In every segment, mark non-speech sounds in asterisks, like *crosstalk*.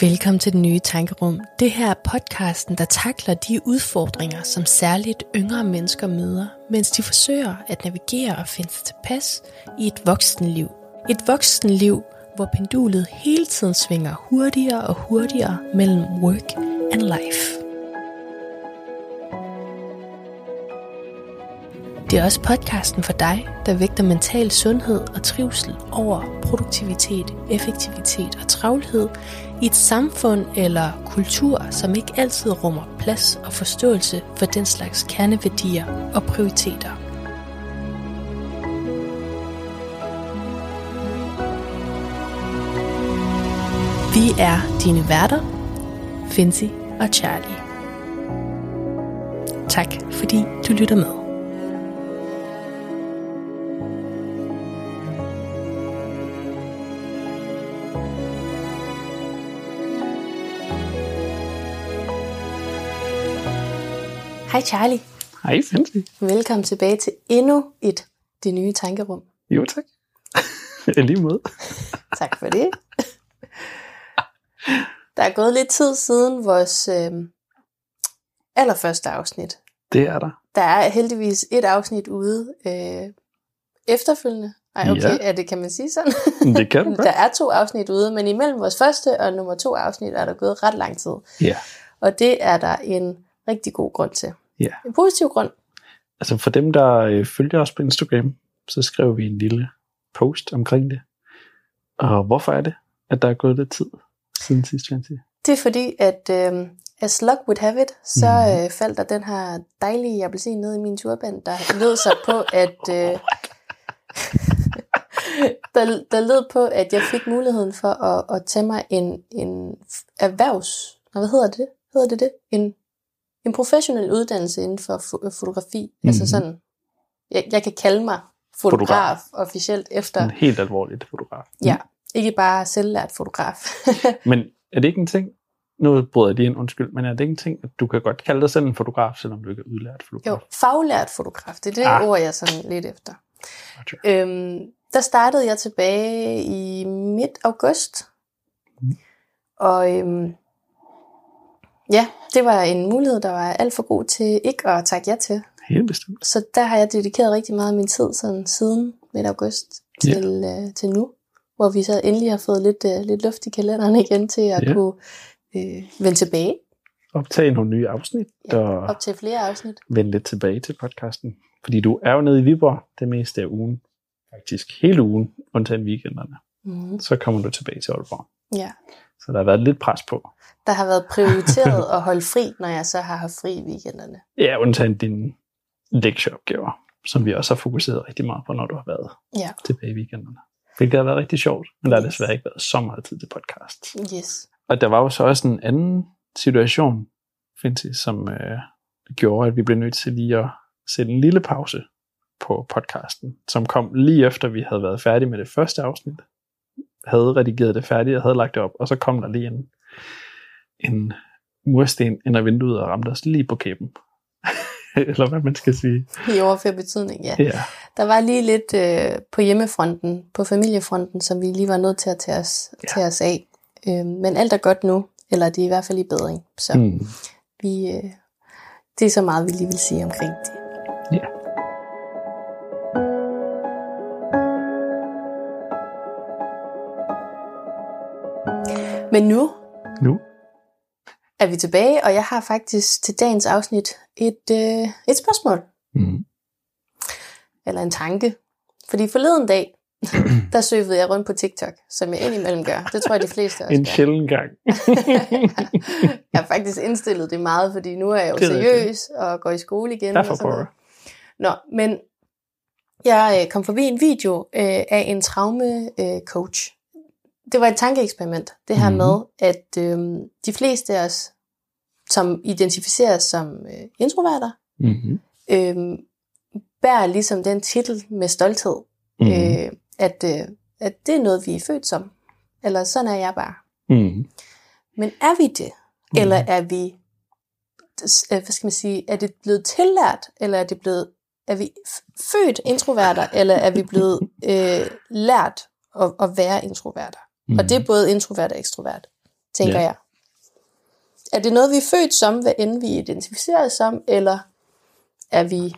Velkommen til den nye tankerum. Det her er podcasten, der takler de udfordringer, som særligt yngre mennesker møder, mens de forsøger at navigere og finde sig tilpas i et voksenliv. Et voksenliv, hvor pendulet hele tiden svinger hurtigere og hurtigere mellem work and life. Det er også podcasten for dig, der vægter mental sundhed og trivsel over produktivitet, effektivitet og travlhed i et samfund eller kultur, som ikke altid rummer plads og forståelse for den slags kerneværdier og prioriteter. Vi er dine værter, Finzi og Charlie. Tak fordi du lytter med. Hej Charlie. Hej, Fancy. Velkommen tilbage til endnu et Det Nye Tankerum. Jo, tak. *laughs* Lige måde. *laughs* Tak for det. Der er gået lidt tid siden vores øh, allerførste afsnit. Det er der. Der er heldigvis et afsnit ude øh, efterfølgende. Ej, okay, Ja. ja. det kan man sige sådan. *laughs* Det kan du der er to afsnit ude, men imellem vores første og nummer to afsnit er der gået ret lang tid. Ja. Og det er der en rigtig god grund til. Ja. En positiv grund. Altså for dem, der øh, følger os på Instagram, så skriver vi en lille post omkring det. Og hvorfor er det, at der er gået lidt tid siden sidst, Fancy? Det er fordi, at øh, as luck would have it, så Mhm. øh, faldt der den her dejlige appelsin ned i min turban, der lød sig på, at... *laughs* Øh, *laughs* der, der lød på, at jeg fik muligheden for at, at tage mig en, en erhvervs... Hvad hedder det? Hedder det det? En, en professionel uddannelse inden for fo- fotografi. Mm-hmm. Altså Mhm. sådan... Jeg, jeg kan kalde mig fotograf, Fotograf. officielt efter... En helt alvorligt fotograf. Ja, ikke bare selvlært fotograf. *laughs* Men er det ikke en ting, nu bryder jeg lige ind, undskyld, men er det ikke en ting, at du kan godt kalde dig selv en fotograf, selvom du ikke er udlært fotograf? Jo, faglært fotograf, det er det ah. ord, jeg sådan lidt efter. Roger. Øhm, der startede jeg tilbage i midt august. Mm. Og øhm, ja, det var en mulighed, der var alt for god til ikke at takke ja til. Helt bestemt. Så der har jeg dedikeret rigtig meget af min tid sådan siden midt august Ja. til, øh, til nu. Hvor vi så endelig har fået lidt, øh, lidt luft i kalenderen *laughs* igen til at Ja. ja. kunne øh, vende tilbage. Optage nogle nye afsnit, Ja, og op til flere afsnit. vende lidt tilbage til podcasten. Fordi du er jo nede i Viborg det meste af ugen. Faktisk hele ugen, undtagen weekenderne. Mm. Så kommer du tilbage til Aalborg. Ja. Så der har været lidt pres på. der har været prioriteret at holde fri, når jeg så har haft fri i weekenderne. Ja, undtagen dine lektieopgaver, som vi også har fokuseret rigtig meget på, når du har været Ja, tilbage i weekenderne. Hvilket har været rigtig sjovt, men der har Yes. desværre ikke været så meget tid til podcast. yes. Og der var jo så også en anden situation, Finti, som øh, gjorde, at vi blev nødt til lige at sætte en lille pause på podcasten, som kom lige efter, vi havde været færdige med det første afsnit. Havde redigeret det færdigt og havde lagt det op, og så kom der lige en, en mursten ind ad vinduet og ramte os lige på kæben. *laughs* Eller hvad man skal sige. I overført betydning, ja. Ja, Der var lige lidt øh, på hjemmefronten, på familiefronten, som vi lige var nødt til at tage os, Ja. tage os af. Øh, men alt er godt nu, eller det er i hvert fald i bedring. Så mm. vi, øh, det er så meget, vi lige vil sige omkring det. ja. Men nu Nu er vi tilbage, og jeg har faktisk til dagens afsnit et, øh, et spørgsmål. mm. eller en tanke. Fordi forleden dag, *clears throat* der søgede jeg rundt på TikTok, som jeg indimellem gør. Det tror jeg, de fleste også *laughs* en gør. sjælden gang. *laughs* Jeg har faktisk indstillet det meget, fordi nu er jeg jo Det er seriøs og går i skole igen. Derfor og sådan noget. Nå, men jeg øh, kom forbi en video øh, af en traume-coach. Øh, coach. Det var et tankeeksperiment, det her Mhm. med, at øh, de fleste af os, som identificeres som øh, introverter, Mm-hmm. øh, bærer ligesom den titel med stolthed, Mm-hmm. øh, at, øh, at det er noget, vi er født som. Eller sådan er jeg bare. Mm-hmm. Men er vi det? Mm. Eller er vi, øh, hvad skal man sige, er det blevet tillært, eller er det blevet, er vi født introverter, eller er vi blevet øh, lært at, at være introverter? Mm. Og det er både introvert og ekstrovert. tænker Ja. jeg. Er det noget, vi er født som, hvad end vi identificerer os som, eller er vi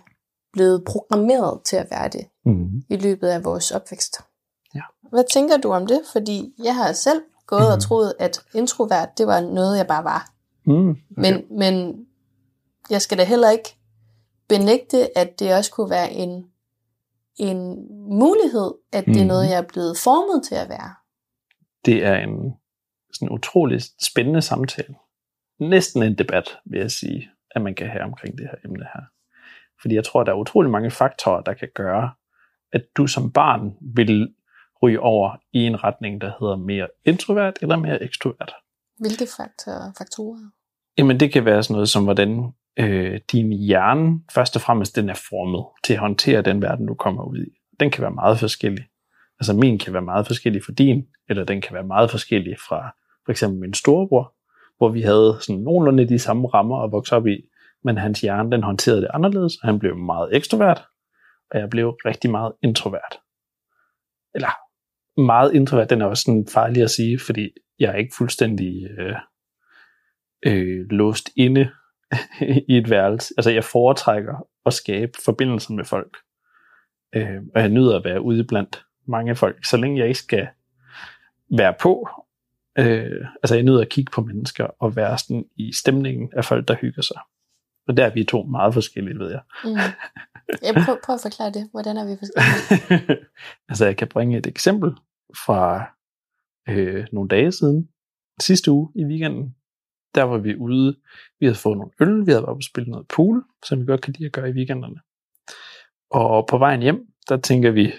blevet programmeret til at være det Mm. i løbet af vores opvækst? Ja. Hvad tænker du om det? Fordi jeg har selv gået mm. og troet, at introvert, det var noget, jeg bare var. Mm. Okay. Men, men jeg skal da heller ikke benægte, at det også kunne være en, en mulighed, at det er Mhm. noget, jeg er blevet formet til at være. Det er en sådan utrolig spændende samtale. Næsten en debat, vil jeg sige, at man kan have omkring det her emne her. Fordi jeg tror, der er utrolig mange faktorer, der kan gøre, at du som barn vil ryge over i en retning, der hedder mere introvert eller mere ekstrovert. Hvilke faktorer? faktorer? Jamen det kan være sådan noget som, hvordan øh, din hjerne først og fremmest den er formet til at håndtere den verden, du kommer ud i. Den kan være meget forskellig. Altså min kan være meget forskellig fra din, eller den kan være meget forskellig fra for eksempel min storebror, hvor vi havde sådan nogenlunde de samme rammer at vokse op i, men hans hjerne den håndterede det anderledes, og han blev meget ekstrovert, og jeg blev rigtig meget introvert. Eller meget introvert, den er også sådan farlig at sige, fordi jeg er ikke fuldstændig øh, øh, låst inde *laughs* i et værelse. Altså jeg foretrækker at skabe forbindelser med folk. Øh, og jeg nyder at være ude blandt mange folk, så længe jeg ikke skal være på. Øh, altså jeg nyder at kigge på mennesker og være sådan i stemningen af folk, der hygger sig. Og der er vi to meget forskellige, ved jeg. Mm. Jeg prøver, prøv at forklare det. Hvordan er vi forskellige? *laughs* altså jeg kan bringe et eksempel fra øh, nogle dage siden, sidste uge i weekenden. Der var vi ude, vi havde fået nogle øl, vi havde været og spille noget pool, som vi godt kan lide at gøre i weekenderne. Og på vejen hjem, der tænker vi,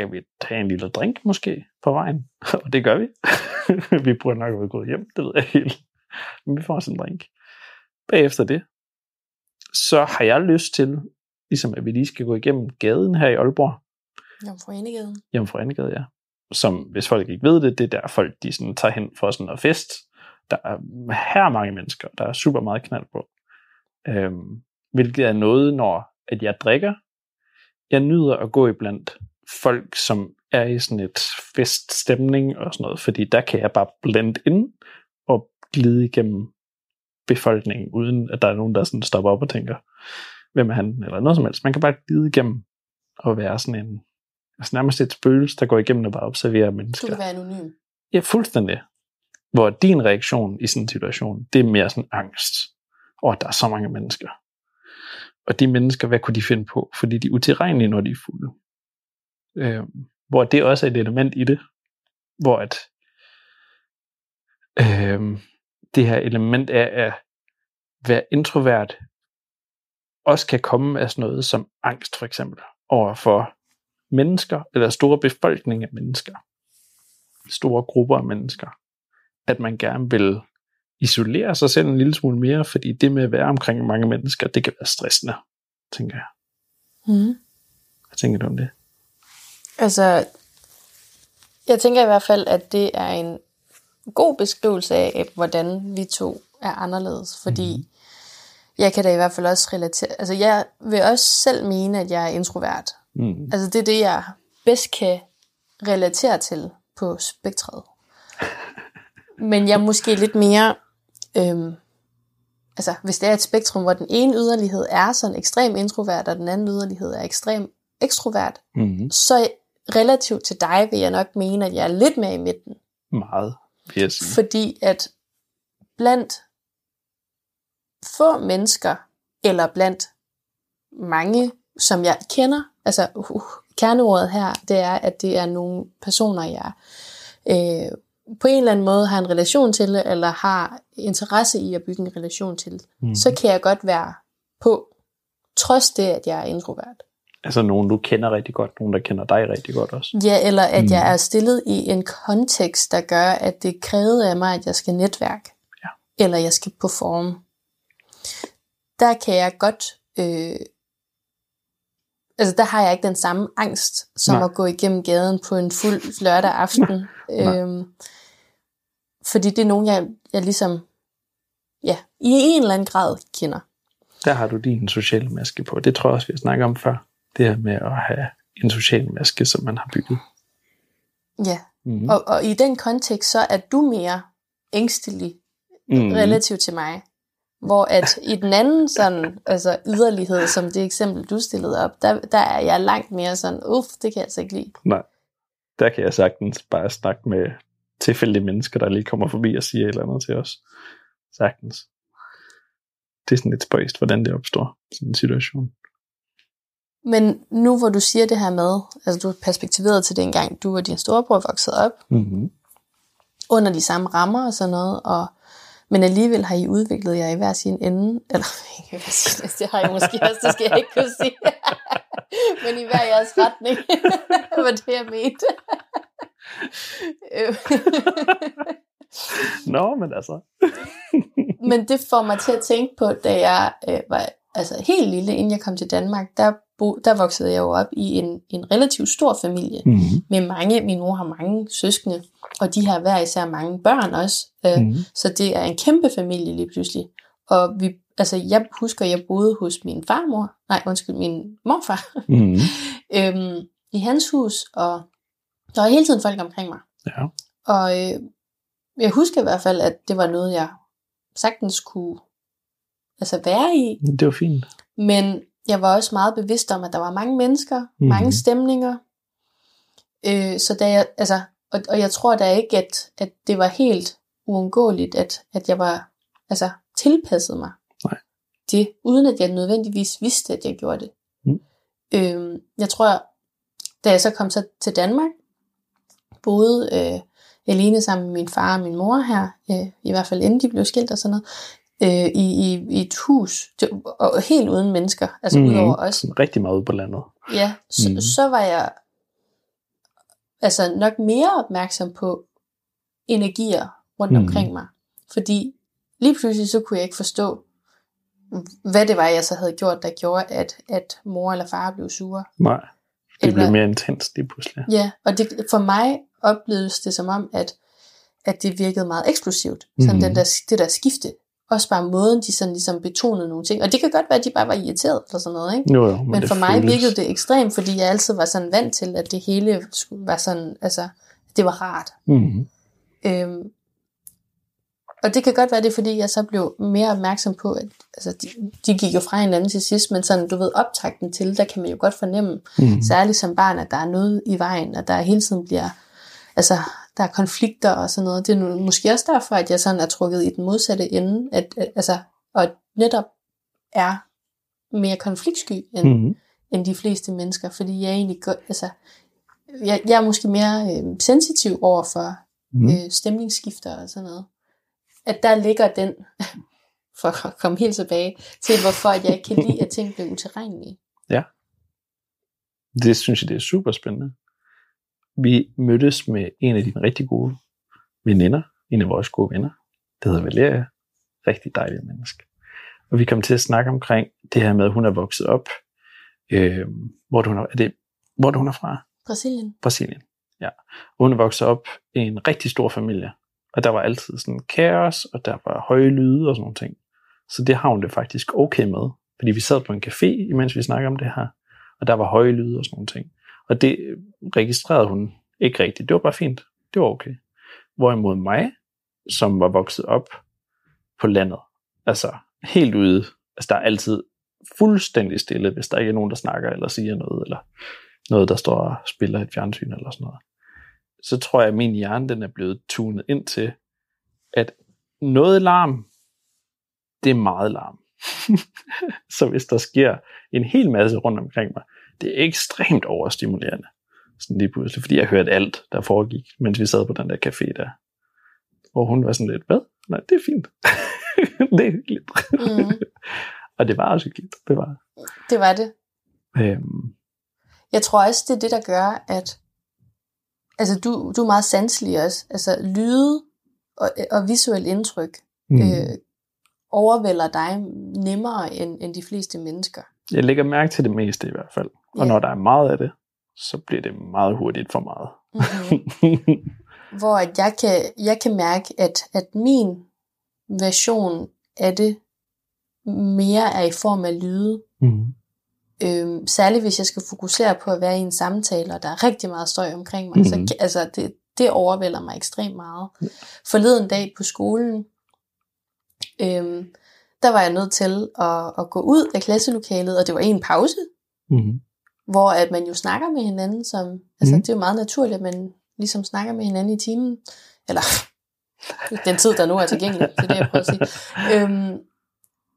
skal vi tage en lille drink måske på vejen? *laughs* Og det gør vi. *laughs* vi burde nok have gået hjem, det ved jeg helt. Men vi får os en drink. Bagefter det, så har jeg lyst til, ligesom at vi lige skal gå igennem gaden her i Aalborg, Jomfru Enegade. Jomfru Anegade, ja. Som, hvis folk ikke ved det, det er der folk, de sådan tager hen for sådan noget fest. Der er her mange mennesker, der er super meget knald på. Øhm, hvilket er noget, når at jeg drikker. Jeg nyder at gå iblandt folk, som er i sådan et feststemning og sådan noget, fordi der kan jeg bare blende ind og glide igennem befolkningen, uden at der er nogen, der sådan stopper op og tænker, hvem er han, eller noget som helst. Man kan bare glide igennem og være sådan en, altså nærmest et spøgelse, der går igennem og bare observerer Du mennesker. kan være anonym. Ja, fuldstændig. Hvor din reaktion i sådan en situation, det er mere sådan angst at der er så mange mennesker. Og de mennesker, hvad kunne de finde på? Fordi de er utilregnelige, når de er fulde. Øh, hvor det også er et element i det, hvor at øh, det her element af at være introvert også kan komme af sådan noget som angst for eksempel over for mennesker eller store befolkninger af mennesker store grupper af mennesker. At man gerne vil isolere sig selv en lille smule mere fordi det med at være omkring mange mennesker det kan være stressende tænker jeg. Mm. hvad tænker du om det Altså, jeg tænker i hvert fald, at det er en god beskrivelse af, hvordan vi to er anderledes. Fordi mm. jeg kan da i hvert fald også relatere... Altså, jeg vil også selv mene, at jeg er introvert. mm. Altså, det er det, jeg bedst kan relatere til på spektret. Men jeg er måske lidt mere... Øhm, altså, hvis det er et spektrum, hvor den ene yderlighed er sådan ekstrem introvert, og den anden yderlighed er ekstrem ekstrovert, Mm. så relativt til dig vil jeg nok mene, at jeg er lidt mere i midten. meget vil jeg sige Fordi at blandt få mennesker, eller blandt mange, som jeg kender, altså uh, kerneordet her, det er, at det er nogle personer, jeg øh, på en eller anden måde har en relation til, eller har interesse i at bygge en relation til, mm. så kan jeg godt være på, trods det, at jeg er introvert. Altså nogen du kender rigtig godt nogen der kender dig rigtig godt også Ja, eller at Mm. jeg er stillet i en kontekst, der gør, at det kræver af mig, at jeg skal netværke. Ja. Eller jeg skal performe. Der kan jeg godt... Øh, altså der har jeg ikke den samme angst, som Nej. At gå igennem gaden på en fuld lørdag aften. *laughs* Øhm, fordi det er nogen, jeg, jeg ligesom... Ja, i en eller anden grad kender. der har du din sociale maske på. Det tror jeg også, vi har snakket om før. Det her med at have en social maske, som man har bygget. Ja, Mm. Og, og i den kontekst, så er du mere ængstelig Mm. relativt til mig. Hvor at i den anden *laughs* sådan, altså yderlighed, som det eksempel, du stillede op, der, der er jeg langt mere sådan, uff, det kan jeg altså ikke lide. Nej. Der kan jeg sagtens bare snakke med tilfældige mennesker, der lige kommer forbi og siger et eller andet til os. Sagtens. Det er sådan lidt spøjst, hvordan det opstår, sådan en situation. Men nu hvor du siger det her med, altså du er perspektiveret til dengang, du og din storebror voksede op, Mm-hmm. under de samme rammer og sådan noget, og, men alligevel har I udviklet jer i hver sin ende, eller *laughs* ikke hver sin ende, det har I måske også, det skal jeg ikke kunne sige, *laughs* men i hver jeres retning, *laughs* var det jeg mente. Nå, men altså. men det får mig til at tænke på, da jeg øh, var altså, helt lille, inden jeg kom til Danmark, der, bo, der voksede jeg jo op i en, en relativt stor familie, Mm-hmm. med mange, min mor har mange søskende, og de har hver især mange børn også. Øh, Mm-hmm. Så det er en kæmpe familie lige pludselig. Og vi, altså jeg husker, jeg boede hos min farmor, nej undskyld, min morfar, Mm-hmm. *laughs* øhm, i hans hus, og der var hele tiden folk omkring mig. Ja. Og øh, jeg husker i hvert fald, at det var noget, jeg sagtens kunne altså være i, Det var fint. men jeg var også meget bevidst om, at der var mange mennesker, mm. mange stemninger. Øh, så da jeg, altså, og, og jeg tror da ikke, at, at det var helt uundgåeligt, at, at jeg var altså, tilpasset mig Nej. det, uden at jeg nødvendigvis vidste, at jeg gjorde det. Mm. Øh, jeg tror, da jeg så kom så til Danmark, boede øh, alene sammen med min far og min mor her, øh, i hvert fald inden de blev skilt og sådan noget, øh, i, i, i et hus, det, og helt uden mennesker, altså mm. udover os. Rigtig meget ude på landet. Ja, så, mm. så var jeg altså nok mere opmærksom på energier rundt Mhm. omkring mig. Fordi lige pludselig så kunne jeg ikke forstå, hvad det var, jeg så havde gjort, der gjorde, at, at mor eller far blev sure. Nej. Det Eller- blev mere intenst lige pludselig. Ja, og det, for mig oplevedes det som om, at, at det virkede meget eksplosivt. Sådan Mhm. den der, det der skifte. Også bare måden, de sådan ligesom betonede nogle ting. Og det kan godt være, at de bare var irriteret eller sådan noget, ikke? Jo, jo, men, Men for mig føles- virkede det ekstremt, fordi jeg altid var sådan vant til, at det hele skulle være sådan, altså, det var rart. Mhm. Øhm, og det kan godt være det, er, fordi jeg så blev mere opmærksom på, at altså, de, de gik jo fra hinanden til sidst, men sådan, du ved, optakten til, der kan man jo godt fornemme, Mhm. særligt som barn, at der er noget i vejen, og der hele tiden bliver, altså, der er konflikter og sådan noget. Det er nu, måske også derfor, at jeg sådan er trukket i den modsatte ende, at, at altså, og netop er mere konfliktsky end, Mhm. end de fleste mennesker, fordi jeg egentlig godt, altså, jeg, jeg er måske mere øh, sensitiv over for Mhm. øh, stemningsskifter og sådan noget. At der ligger den, *laughs* for at komme helt tilbage til, hvorfor at jeg ikke kan lide, at ting bliver uterrenlige. *laughs* Det synes jeg, det er super spændende. Vi mødtes med en af dine rigtig gode veninder, en af vores gode venner, det hedder Valeria, rigtig dejlig menneske. Og vi kom til at snakke omkring det her med, at hun er vokset op, øh, hvor, hun er, er det, hvor hun er fra? Brasilien. Brasilien. Ja. Og hun er vokset op i en rigtig stor familie, og der var altid sådan kaos, og der var høje lyde og sådan nogle ting. Så det har hun det faktisk okay med, fordi vi sad på en café, imens vi snakkede om det her, og der var høje lyde og sådan nogle ting. Og det registrerede hun ikke rigtigt. Det var bare fint. Det var okay. Hvorimod mig, som var vokset op på landet, altså helt ude, altså der er altid fuldstændig stille, hvis der ikke er nogen, der snakker eller siger noget, eller noget, der står og spiller et fjernsyn eller sådan noget. Så tror jeg, at min hjerne den er blevet tunet ind til, at noget larm, det er meget larm. *laughs* så hvis der sker en hel masse rundt omkring mig, det er ekstremt overstimulerende. Sådan lige pludselig, fordi jeg hørte alt, der foregik, mens vi sad på den der café der. Hvor hun var sådan lidt, hvad? Nej, det er fint. *laughs* det er hyggeligt. Mm, *laughs* og det var også hyggeligt. Det var. det var det. Øhm, Jeg tror også, det er det, der gør, at altså, du, du er meget sanselig også. Altså lyde og, og visuel indtryk mm. øh, overvælder dig nemmere end, end de fleste mennesker. Jeg lægger mærke til det meste i hvert fald. Og Ja. når der er meget af det, så bliver det meget hurtigt for meget. Mm-hmm. *laughs* Hvor at jeg, kan, jeg kan mærke, at, at min version af det mere er i form af lyde. mm. Øhm, særligt hvis jeg skal fokusere på at være i en samtale, og der er rigtig meget støj omkring mig. Mm-hmm. Så Mhm. altså, det, det overvælder mig ekstremt meget. Forleden dag på skolen, øhm, der var jeg nødt til at, at gå ud af klasselokalet, og det var en pause, Mm-hmm. Hvor at man jo snakker med hinanden, som, altså Mhm. det er jo meget naturligt, at man ligesom snakker med hinanden i timen, eller *laughs* den tid, der nu er tilgængelig, det er det, jeg prøver at sige. Øhm,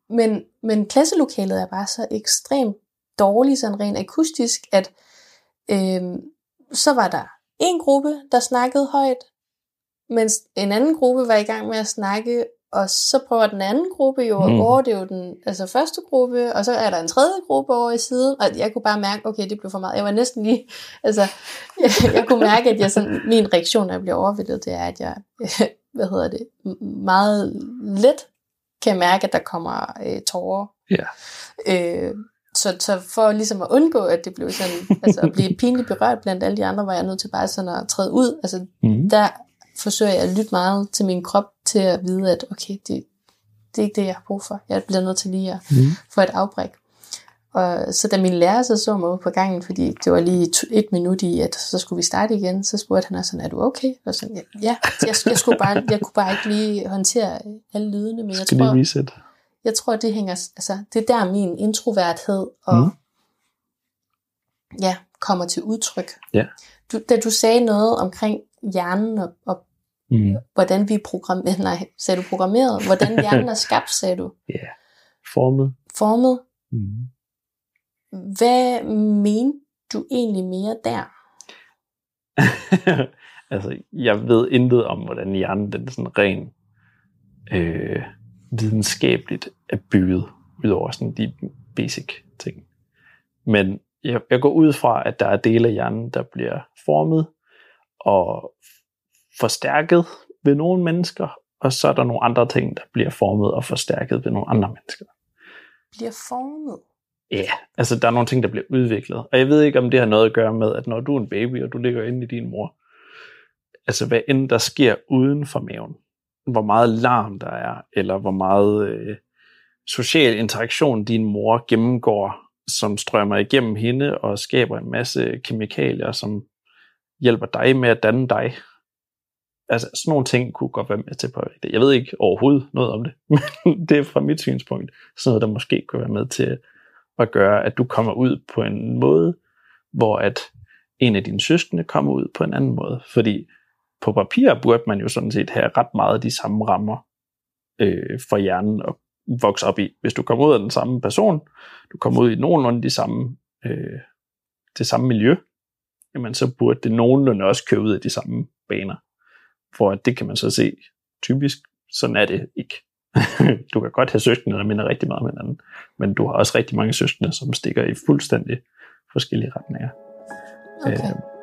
men, men klasselokalet er bare så ekstremt dårligt, sådan rent akustisk, at øhm, så var der en gruppe, der snakkede højt, mens en anden gruppe var i gang med at snakke, og så prøver den anden gruppe jo at Mm. overdøve den altså første gruppe, og så er der en tredje gruppe over i siden, og jeg kunne bare mærke, okay, det blev for meget. Jeg var næsten lige, *laughs* altså, jeg, jeg kunne mærke, at jeg sådan, min reaktion, når jeg bliver overvældet, det er, at jeg, *laughs* hvad hedder det, meget let kan mærke, at der kommer øh, tårer. Ja. Øh, så, så for ligesom at undgå, at det blev sådan, altså at blive pinligt berørt blandt alle de andre, var jeg nødt til bare sådan at træde ud. Altså Mm-hmm. der forsøger jeg at lytte meget til min krop, til at vide, at okay, det, det er ikke det, jeg har brug for. Jeg bliver nødt til lige at Mm. få et afbræk. Og så da min lærer så så mig ude på gangen, fordi det var lige to- et minut i, at så skulle vi starte igen, så spurgte han også sådan, er du okay? Og sådan, ja, ja. Jeg, jeg, skulle bare, jeg kunne bare ikke lige håndtere alle lydene, men jeg Skal tror, reset. jeg tror, det hænger, altså, det er der min introverthed og mm. ja, kommer til udtryk. Ja. Du, da du sagde noget omkring hjernen og, og Mm. hvordan vi programmerer, *laughs* nej, sagde du programmeret, hvordan hjernen er skabt, sagde du, *laughs* Ja. Formet. formet. Mm. Hvad mente du egentlig mere der? *laughs* altså, jeg ved intet om, hvordan hjernen den sådan ren øh, videnskabeligt er bygget, udover sådan de basic ting. Men jeg, jeg går ud fra, at der er dele af hjernen, der bliver formet og forstærket ved nogle mennesker, og så er der nogle andre ting, der bliver formet og forstærket ved nogle andre mennesker. Bliver formet? Ja, yeah. altså der er nogle ting, der bliver udviklet. Og jeg ved ikke, om det har noget at gøre med, at når du er en baby, og du ligger inde i din mor, altså hvad end der sker uden for maven, hvor meget larm der er, eller hvor meget øh, social interaktion din mor gennemgår, som strømmer igennem hende og skaber en masse kemikalier, som hjælper dig med at danne dig. Altså sådan nogle ting kunne godt være med til at påvirke det. Jeg ved ikke overhovedet noget om det, *laughs* men det er fra mit synspunkt sådan noget, der måske kunne være med til at gøre, at du kommer ud på en måde, hvor at en af dine søskende kommer ud på en anden måde. Fordi på papir burde man jo sådan set have ret meget de samme rammer øh, for hjernen at vokse op i. Hvis du kommer ud af den samme person, du kommer ud i nogenlunde de samme, øh, det samme miljø, jamen så burde det nogenlunde også køre ud af de samme baner. For at det kan man så se typisk, sådan er det ikke. *laughs* du kan godt have søskende, der minder rigtig meget om hinanden, men du har også rigtig mange søskende, som stikker i fuldstændig forskellige retninger. Okay. Øh,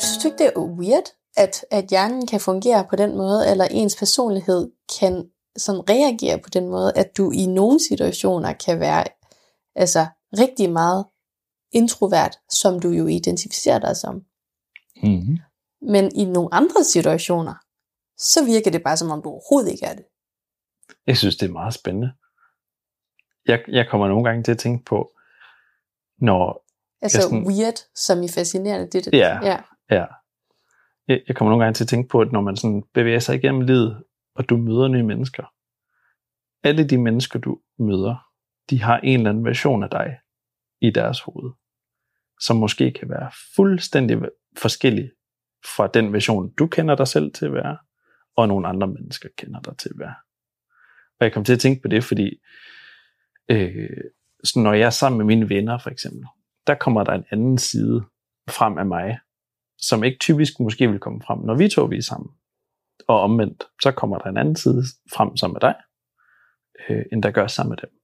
Synes du ikke, det er weird, at, at hjernen kan fungere på den måde, eller ens personlighed kan sådan reagere på den måde, at du i nogle situationer kan være altså, rigtig meget introvert, som du jo identificerer dig som. mm-hmm. Men i nogle andre situationer, så virker det bare som om du overhovedet ikke er det. Jeg synes, det er meget spændende. Jeg, jeg kommer nogle gange til at tænke på, når Altså sådan- weird, som i fascinerende. Det, det, Ja. ja. Ja. Jeg, jeg kommer nogle gange til at tænke på, at når man sådan bevæger sig igennem livet, og du møder nye mennesker, alle de mennesker, du møder, de har en eller anden version af dig i deres hoved, som måske kan være fuldstændig forskellig fra den version, du kender dig selv til at være, og nogle andre mennesker kender dig til at være. Og jeg kom til at tænke på det, fordi øh, så når jeg er sammen med mine venner for eksempel, der kommer der en anden side frem af mig, som ikke typisk måske vil komme frem, når vi to vi er sammen. Og omvendt, så kommer der en anden side frem sammen med dig, øh, end der gør sammen med dem.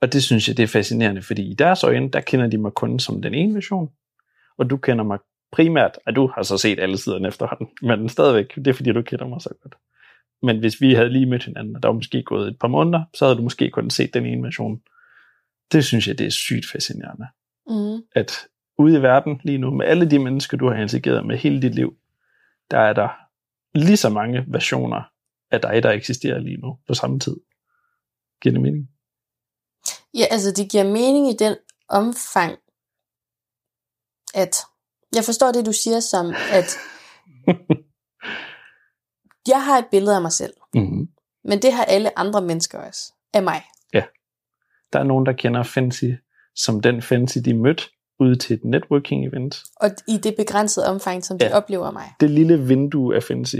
Og det synes jeg, det er fascinerende, fordi i deres øjne, der kender de mig kun som den ene version, og du kender mig primært, og du har så set alle siderne efterhånden, men stadigvæk, det er fordi, du kender mig så godt. Men hvis vi havde lige mødt hinanden, og der var måske gået et par måneder, så havde du måske kun set den ene version. Det synes jeg, det er sygt fascinerende Mm. at ude i verden lige nu, med alle de mennesker, du har interageret med hele dit liv, der er der lige så mange versioner af dig, der eksisterer lige nu på samme tid. Giver det mening? Ja, altså det giver mening i den omfang, at jeg forstår det, du siger som, at *laughs* jeg har et billede af mig selv, Mm-hmm. men det har alle andre mennesker også af mig. Der er nogen, der kender Fancy som den Fancy, de mødte ude til et networking event. Og i det begrænsede omfang, som de Ja. oplever mig. Det lille vindue af Fancy,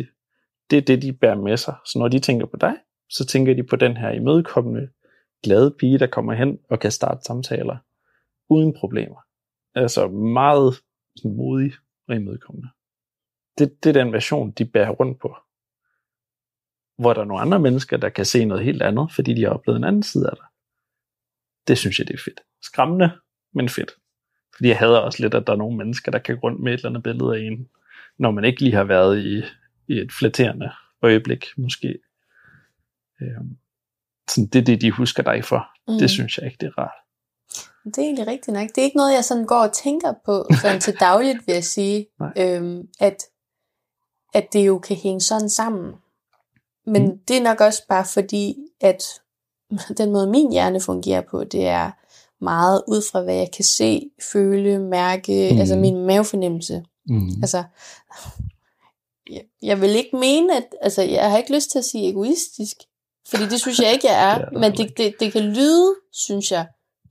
det er det, de bærer med sig. Så når de tænker på dig, så tænker de på den her imødekommende, glad pige, der kommer hen og kan starte samtaler uden problemer. Altså meget sådan modig og imødekommende. Det, det er den version, de bærer rundt på. Hvor der er nogle andre mennesker, der kan se noget helt andet, fordi de har oplevet en anden side af dig. Det synes jeg, det er fedt. Skræmmende, men fedt. Fordi jeg hader også lidt, at der er nogle mennesker, der kan gå rundt med et eller andet billede af en, når man ikke lige har været i, i et flatterende øjeblik, måske. Øhm, sådan, det er det, de husker dig for. Mm. Det synes jeg ikke, det er rart. Det er egentlig rigtigt nok. Det er ikke noget, jeg sådan går og tænker på sådan *laughs* til dagligt, vil jeg sige. Øhm, at, at det jo kan hænge sådan sammen. Men Mm. det er nok også bare fordi, at den måde min hjerne fungerer på, det er meget ud fra, hvad jeg kan se, føle, mærke, mm. altså min mavefornemmelse. Mm. Altså, jeg, jeg vil ikke mene, at, altså jeg har ikke lyst til at sige egoistisk, fordi det synes jeg ikke, jeg er, *laughs* du men det, det, det kan lyde, synes jeg,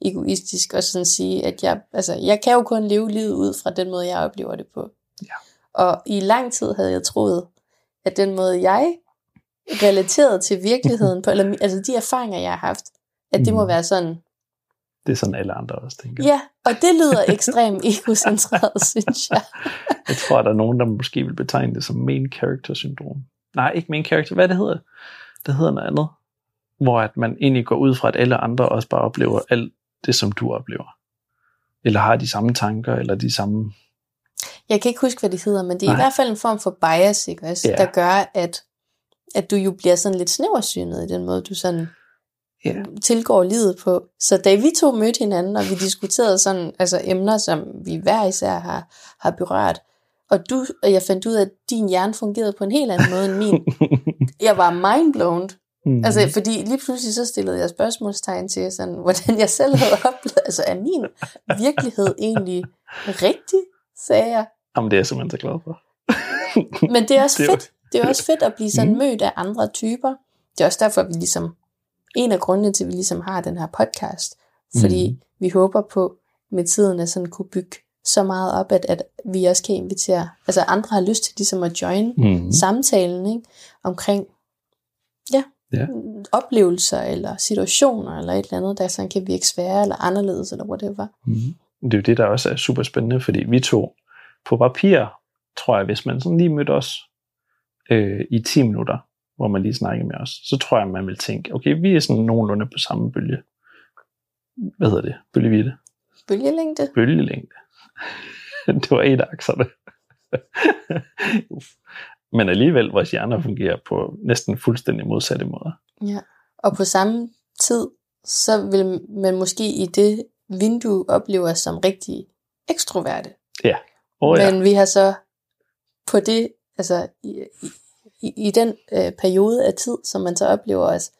egoistisk, og sådan sige, at jeg, altså, jeg kan jo kun leve livet ud fra den måde, jeg oplever det på. Ja. Og i lang tid havde jeg troet, at den måde, jeg relaterede til virkeligheden *laughs* på, eller altså de erfaringer, jeg har haft, at det må Mm. være sådan, Det er sådan alle andre også tænker. ja, og det lyder *laughs* ekstremt egocentreret, synes jeg. Jeg tror, der er nogen, der måske vil betegne det som main character syndrom. Nej, ikke main character. Hvad det hedder? Det hedder noget andet. Hvor at man egentlig går ud fra, at alle andre også bare oplever alt det, som du oplever. Eller har de samme tanker, eller de samme... Jeg kan ikke huske, hvad det hedder, men det er Nej. I hvert fald en form for bias, ikke også? Ja. der gør, at, at du jo bliver sådan lidt snæversynet i den måde, du sådan Ja. tilgår livet på. Så da vi to mødte hinanden, og vi diskuterede sådan, altså emner, som vi hver især har, har berørt, og, du, og jeg fandt ud af, at din hjerne fungerede på en helt anden måde end min. *laughs* Jeg var mindblown. mm. Altså, fordi lige pludselig så stillede jeg spørgsmålstegn til, sådan, hvordan jeg selv havde *laughs* oplevet, altså er min virkelighed egentlig rigtig, sagde jeg. Jamen, det er jeg simpelthen så glad for. *laughs* Men det er også Det er fedt. Det er også fedt at blive sådan Mm. mødt af andre typer. Det er også derfor, vi ligesom, en af grundene til, at vi ligesom har den her podcast. Fordi Mm. vi håber på med tiden at sådan kunne bygge så meget op, at, at vi også kan invitere, altså andre har lyst til ligesom at join Mm. samtalen ikke? omkring ja, Ja. oplevelser eller situationer eller et eller andet, der sådan kan virke svære eller anderledes eller whatever. Mm. Det er jo det, der også er super spændende, fordi vi to på papir, tror jeg, hvis man sådan lige mødte os øh, i 10 minutter, hvor man lige snakkede med os, så tror jeg, man vil tænke, okay, vi er sådan nogenlunde på samme bølge. Hvad hedder det? Bølgevidde? Bølgelængde? Bølgelængde. *laughs* det var et akserne. *laughs* Men alligevel, vores hjerner fungerer på næsten fuldstændig modsatte måder. Ja. Og på samme tid, så vil man måske i det vindue opleve os som rigtig ekstroverte. Oh, ja. Men vi har så på det, altså i, i, i den øh, periode af tid, som man så oplever os,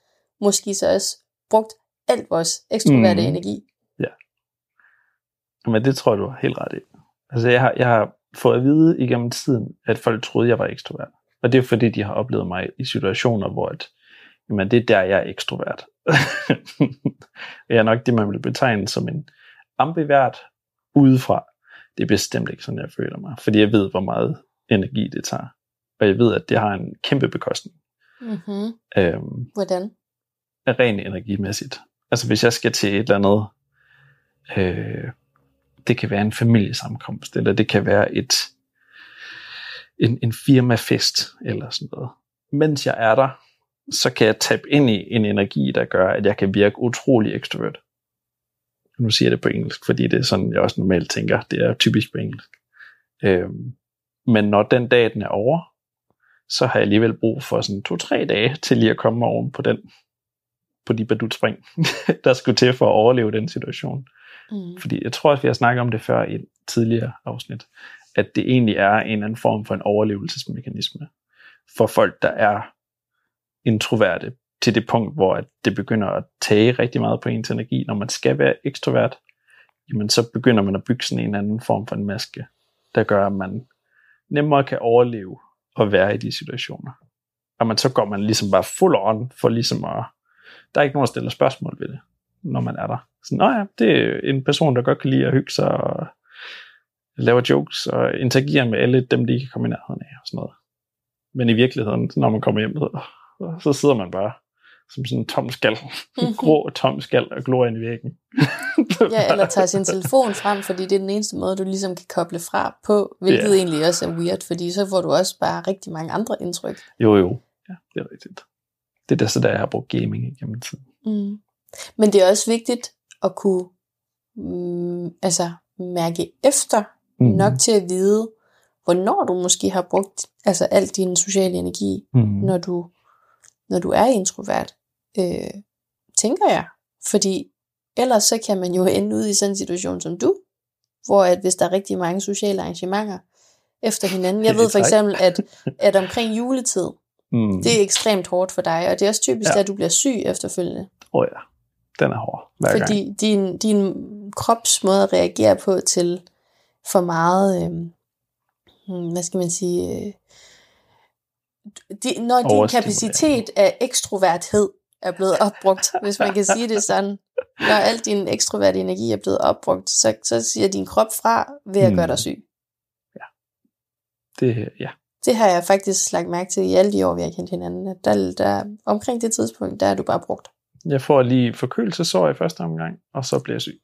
måske så også brugt alt vores ekstroverte mm. energi. Men det tror jeg, du har helt ret i. Altså, jeg har, jeg har fået at vide igennem tiden, at folk troede, jeg var ekstrovert. Og det er fordi, de har oplevet mig i situationer, hvor at, jamen, det er der, jeg er ekstrovert. *laughs* jeg er nok det, man vil betegne som en ambivert udefra. Det er bestemt ikke sådan, jeg føler mig. Fordi jeg ved, hvor meget energi det tager. Og jeg ved, at det har en kæmpe bekostning. Mm-hmm. Øhm, Hvordan? rent energimæssigt. Altså hvis jeg skal til et eller andet, øh, det kan være en familiesammenkomst, eller det kan være et en, en firmafest, eller sådan noget. Mens jeg er der, så kan jeg tabe ind i en energi, der gør, at jeg kan virke utrolig ekstrovert. Nu siger jeg det på engelsk, fordi det er sådan, jeg også normalt tænker, det er typisk på engelsk. Øhm, men når den dag, den er over, så har jeg alligevel brug for sådan to-tre dage til lige at komme oven på den på de badutspring, *laughs* der skulle til for at overleve den situation. Mm. Fordi jeg tror også, vi har snakket om det før i et tidligere afsnit, at det egentlig er en eller anden form for en overlevelsesmekanisme for folk, der er introverte til det punkt, hvor at det begynder at tage rigtig meget på ens energi, når man skal være ekstrovert, jamen så begynder man at bygge sådan en anden form for en maske, der gør, at man nemmere kan overleve og være i de situationer. Og man, så går man ligesom bare full on for ligesom at, der er ikke nogen, der stiller spørgsmål ved det, når man er der. Så, Nå ja, det er en person, der godt kan lide at hygge sig og laver jokes og interagerer med alle dem, de kan komme i nærheden af og sådan noget. Men i virkeligheden, når man kommer hjem, så sidder man bare som sådan en tom skal. En grå tom skal og glor ind i væggen. *laughs* ja, eller tager sin telefon frem, fordi det er den eneste måde, du ligesom kan koble fra på, hvilket yeah. egentlig også er weird, fordi så får du også bare rigtig mange andre indtryk. Jo, jo. Ja, det er rigtigt. Det er der, så der jeg har brugt gaming igennem tiden. Mm. Men det er også vigtigt at kunne mm, altså, mærke efter mm. nok til at vide, hvornår du måske har brugt altså al din sociale energi, mm. når du når du er introvert, øh, tænker jeg. Fordi ellers så kan man jo ende ud i sådan en situation som du, hvor at hvis der er rigtig mange sociale arrangementer efter hinanden. Jeg ved for eksempel, at, *laughs* at omkring juletid, mm. det er ekstremt hårdt for dig, og det er også typisk, ja. at du bliver syg efterfølgende. Oh ja, den er hård hver Fordi gang. din, din krops måde at reagere på til for meget, øh, hvad skal man sige, øh, de, når din kapacitet af ekstroverthed er blevet opbrugt, hvis man kan sige det sådan, når al din ekstroverte energi er blevet opbrugt, så, så siger din krop fra ved at gøre dig hmm. syg. Ja. Det, ja. Det har jeg faktisk lagt mærke til i alle de år, vi har kendt hinanden. At der, der, omkring det tidspunkt, der er du bare brugt. Jeg får lige forkølelsesår i første omgang, og så bliver jeg syg.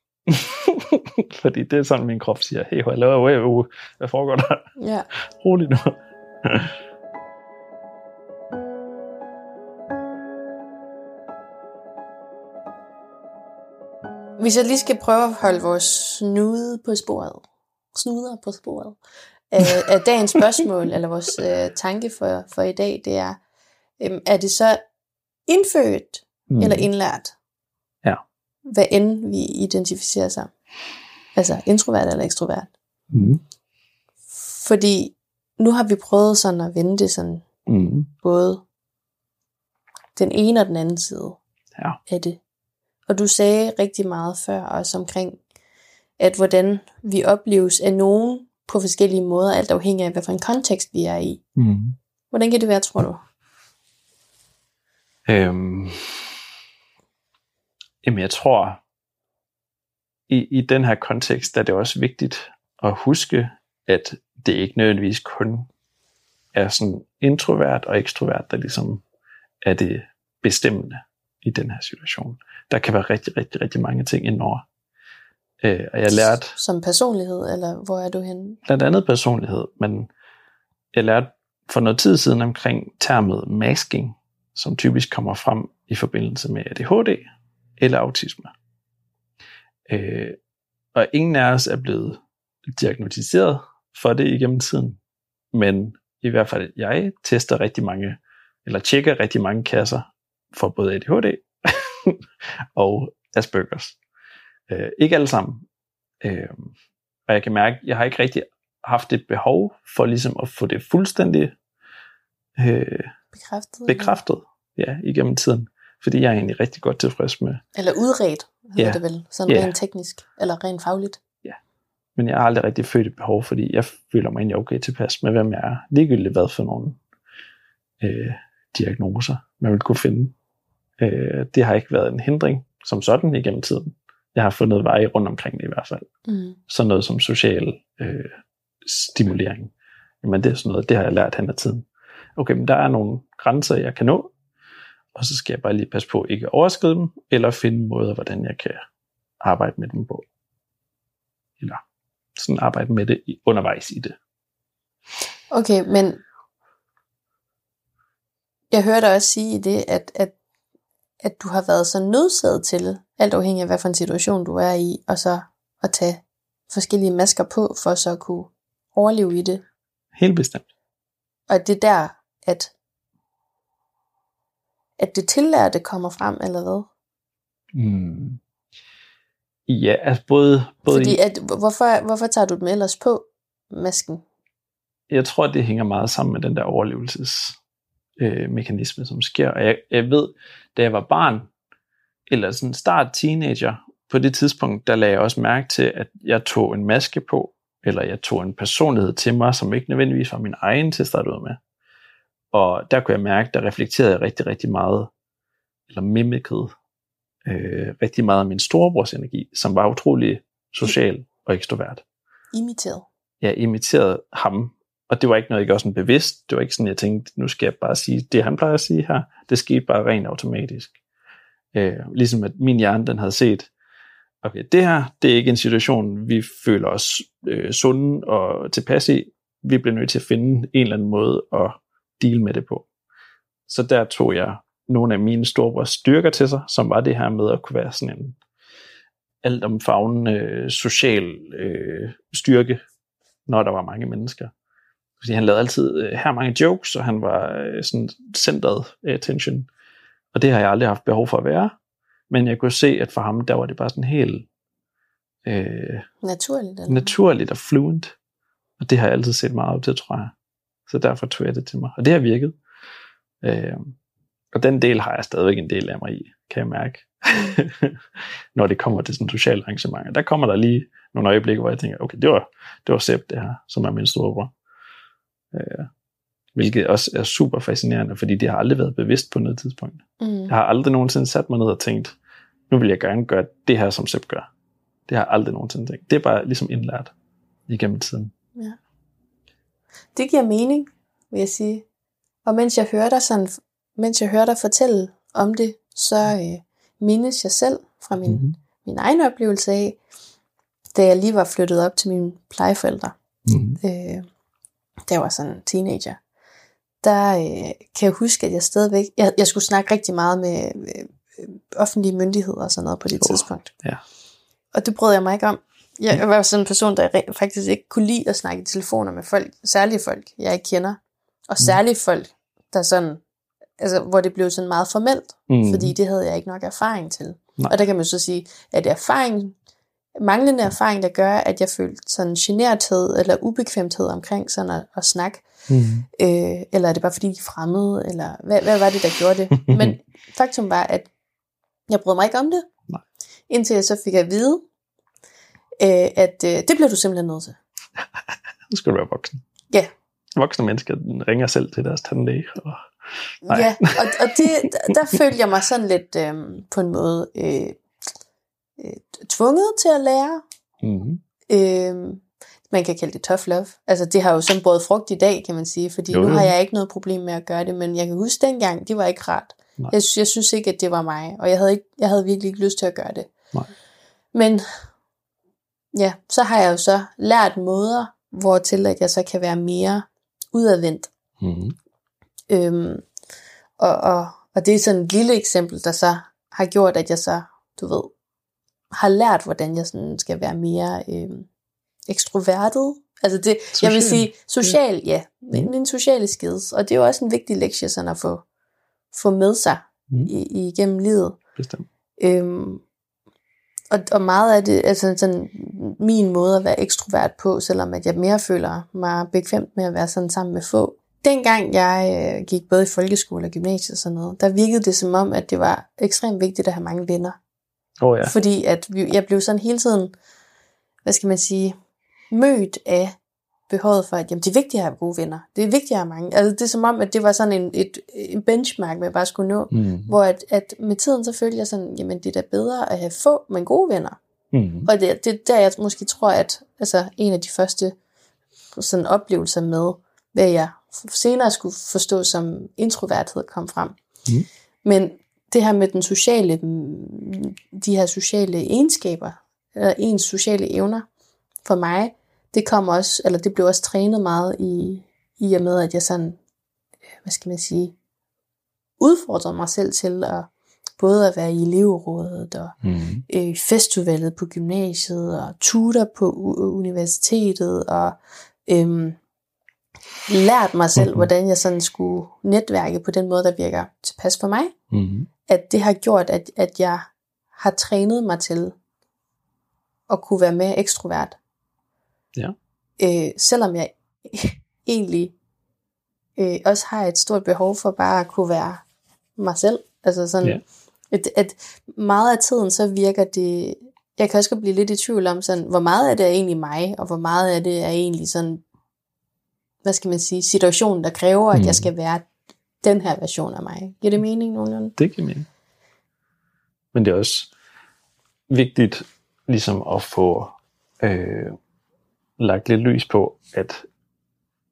*laughs* Fordi det er sådan, min krop siger, hey, hvad, hvad foregår der? Ja. Rolig nu. Hvis jeg lige skal prøve at holde vores snude på sporet, snuder på sporet, af, af dagens spørgsmål, eller vores øh, tanke for, for i dag, det er, øh, er det så indfødt mm. eller indlært? Ja. Hvad end vi identificerer sig. Altså introvert eller ekstrovert. Mm. Fordi nu har vi prøvet sådan at vende det sådan, mm. både den ene og den anden side ja. af det. Og du sagde rigtig meget før også omkring, at hvordan vi opleves af nogen på forskellige måder, alt afhængig af, hvad for en kontekst vi er i. Mm. Hvordan kan det være, tror du? Øhm, jamen jeg tror, i, i den her kontekst er det også vigtigt at huske, at det ikke nødvendigvis kun er sådan introvert og ekstrovert, der ligesom er det bestemmende i den her situation. Der kan være rigtig, rigtig, rigtig mange ting indover. Øh, og jeg lærte... Som personlighed, eller hvor er du henne? Blandt andet personlighed, men jeg lærte for noget tid siden omkring termet masking, som typisk kommer frem i forbindelse med ADHD eller autisme. Øh, og ingen af os er blevet diagnostiseret for det igennem tiden, men i hvert fald jeg tester rigtig mange, eller tjekker rigtig mange kasser for både ADHD *laughs* og Aspergers. Øh, ikke alle sammen. Øh, og jeg kan mærke, at jeg har ikke rigtig haft et behov for ligesom at få det fuldstændig øh, bekræftet, bekræftet ja, igennem tiden. Fordi jeg er egentlig rigtig godt tilfreds med. Eller udredt, hedder ja. det vel, sådan ja. rent teknisk, eller rent fagligt. Ja, men jeg har aldrig rigtig følt et behov, fordi jeg føler mig egentlig okay tilpas med, hvem jeg er. Ligegyldigt hvad for nogle øh, diagnoser, man vil kunne finde. Øh, det har ikke været en hindring som sådan igennem tiden. Jeg har fundet veje rundt omkring det i hvert fald. Mm. Sådan noget som social øh, stimulering. Jamen det er sådan noget, det har jeg lært hen ad tiden. Okay, men der er nogle grænser, jeg kan nå, og så skal jeg bare lige passe på ikke at overskride dem, eller finde måder, hvordan jeg kan arbejde med dem på. Eller sådan arbejde med det undervejs i det. Okay, men jeg hørte også sige i det, at, at at du har været så nødsaget til, alt afhængig af hvad for en situation du er i, og så at tage forskellige masker på, for så at kunne overleve i det. Helt bestemt. Og det er der, at, at det tillærte kommer frem, eller hvad? Mm. Ja, altså både... både Fordi at, hvorfor, hvorfor tager du dem ellers på, masken? Jeg tror, det hænger meget sammen med den der overlevelses øh, som sker. Og jeg, jeg ved, da jeg var barn, eller sådan start teenager, på det tidspunkt, der lagde jeg også mærke til, at jeg tog en maske på, eller jeg tog en personlighed til mig, som ikke nødvendigvis var min egen til at starte ud med. Og der kunne jeg mærke, der reflekterede jeg rigtig, rigtig meget, eller mimikede øh, rigtig meget af min storebrors energi, som var utrolig social og ekstrovert. Imiteret. Jeg imiterede ham, og det var ikke noget, jeg gjorde sådan bevidst. Det var ikke sådan, jeg tænkte, nu skal jeg bare sige det, han plejer at sige her. Det skete bare rent automatisk. Øh, ligesom at min hjerne, den havde set, okay, det her, det er ikke en situation, vi føler os øh, sunde og tilpas i. Vi bliver nødt til at finde en eller anden måde at deal med det på. Så der tog jeg nogle af mine store styrker til sig, som var det her med at kunne være sådan en altomfavnende øh, social øh, styrke, når der var mange mennesker. Fordi han lavede altid øh, her mange jokes, og han var øh, sådan centret attention. Og det har jeg aldrig haft behov for at være. Men jeg kunne se, at for ham, der var det bare sådan helt øh, naturligt, eller? naturligt og fluent. Og det har jeg altid set meget af til, tror jeg. Så derfor tog jeg det til mig. Og det har virket. Øh, og den del har jeg stadigvæk en del af mig i, kan jeg mærke. *laughs* Når det kommer til sådan sociale arrangementer. Der kommer der lige nogle øjeblikke, hvor jeg tænker, okay, det var, det var Sepp det her, som er min storebror. Øh, hvilket også er super fascinerende, fordi det har aldrig været bevidst på noget tidspunkt. Mm. Jeg har aldrig nogensinde sat mig ned og tænkt, nu vil jeg gerne gøre det her, som Sepp gør. Det har jeg aldrig nogensinde tænkt. Det er bare ligesom indlært igennem tiden. Ja. Det giver mening, vil jeg sige. Og mens jeg hører dig, sådan, mens jeg hører dig fortælle om det, så øh, mindes jeg selv fra min, mm-hmm. min egen oplevelse af, da jeg lige var flyttet op til mine plejeforældre. Mm-hmm. Øh, da jeg var sådan teenager der øh, kan jeg huske, at jeg stadigvæk, jeg, jeg skulle snakke rigtig meget med øh, offentlige myndigheder og sådan noget på det oh, tidspunkt. Ja. Og det brød jeg mig ikke om. Jeg var sådan en person, der faktisk ikke kunne lide at snakke i telefoner med folk, særlige folk, jeg ikke kender. Og mm. særlige folk, der sådan, altså, hvor det blev sådan meget formelt, mm. fordi det havde jeg ikke nok erfaring til. Nej. Og der kan man så sige, at erfaring manglende erfaring, der gør, at jeg følte sådan generthed eller ubekvemthed omkring sådan at, at snakke. Mm. Øh, eller er det bare fordi, de er fremmede? Eller hvad, hvad var det, der gjorde det? *laughs* Men faktum var, at jeg brød mig ikke om det. Nej. Indtil jeg så fik at vide, øh, at øh, det bliver du simpelthen nødt til. *laughs* nu skal du være voksen. Ja. Voksne mennesker ringer selv til deres tandlæge. Og... Nej. Ja, *laughs* og, og det, der, der følte jeg mig sådan lidt øh, på en måde... Øh, øh, tvunget til at lære. Mm-hmm. Øh, man kan kalde det tough love. Altså det har jo sådan både frugt i dag, kan man sige, fordi jo, jo. nu har jeg ikke noget problem med at gøre det, men jeg kan huske dengang, det var ikke rart. Jeg, jeg synes ikke, at det var mig, og jeg havde, ikke, jeg havde virkelig ikke lyst til at gøre det. Nej. Men ja, så har jeg jo så lært måder, hvor til at jeg så kan være mere udadvendt. Mm-hmm. Øhm, og, og, og det er sådan et lille eksempel, der så har gjort, at jeg så, du ved, har lært, hvordan jeg sådan skal være mere øh, ekstrovertet. Altså det, social. jeg vil sige, social, ja, min, min sociale skills. Og det er jo også en vigtig lektie sådan at få, få med sig mm. i, igennem livet. Bestemt. Øhm, og, og meget af det, altså sådan, min måde at være ekstrovert på, selvom at jeg mere føler mig bekvemt med at være sådan sammen med få. Dengang jeg øh, gik både i folkeskole og gymnasiet og sådan noget, der virkede det som om, at det var ekstremt vigtigt at have mange venner. Oh, ja. Fordi at vi, jeg blev sådan hele tiden, hvad skal man sige, mødt af behovet for, at jamen, det er vigtigt at have gode venner. Det er vigtigt at have mange. Altså, det er som om, at det var sådan en, et, en benchmark, man bare skulle nå. Mm. Hvor at, at med tiden så følte jeg sådan, jamen det er da bedre at have få, men gode venner. Mm. Og det, det er der, jeg måske tror, at altså, en af de første sådan oplevelser med, hvad jeg senere skulle forstå som introverthed kom frem. Mm. Men det her med den sociale, de her sociale egenskaber, eller ens sociale evner, for mig, det kom også, eller det blev også trænet meget i, i og med, at jeg sådan, hvad skal man sige, udfordrede mig selv til at både at være i elevrådet og mm. øh, festivalet på gymnasiet og tutor på universitetet og øhm, lært mig selv, mm-hmm. hvordan jeg sådan skulle netværke på den måde, der virker tilpas for mig. Mm-hmm at det har gjort, at, at jeg har trænet mig til at kunne være mere ekstrovert. Ja. Øh, selvom jeg *laughs* egentlig øh, også har et stort behov for bare at kunne være mig selv. Altså sådan, Ja. at, at meget af tiden, så virker det, jeg kan også godt blive lidt i tvivl om, sådan, hvor meget af det er egentlig mig, og hvor meget af det er egentlig sådan, hvad skal man sige, situationen, der kræver, at Mm. jeg skal være den her version af mig. Giver det mening nogenlunde? Det giver mening. Men det er også vigtigt ligesom at få øh, lagt lidt lys på, at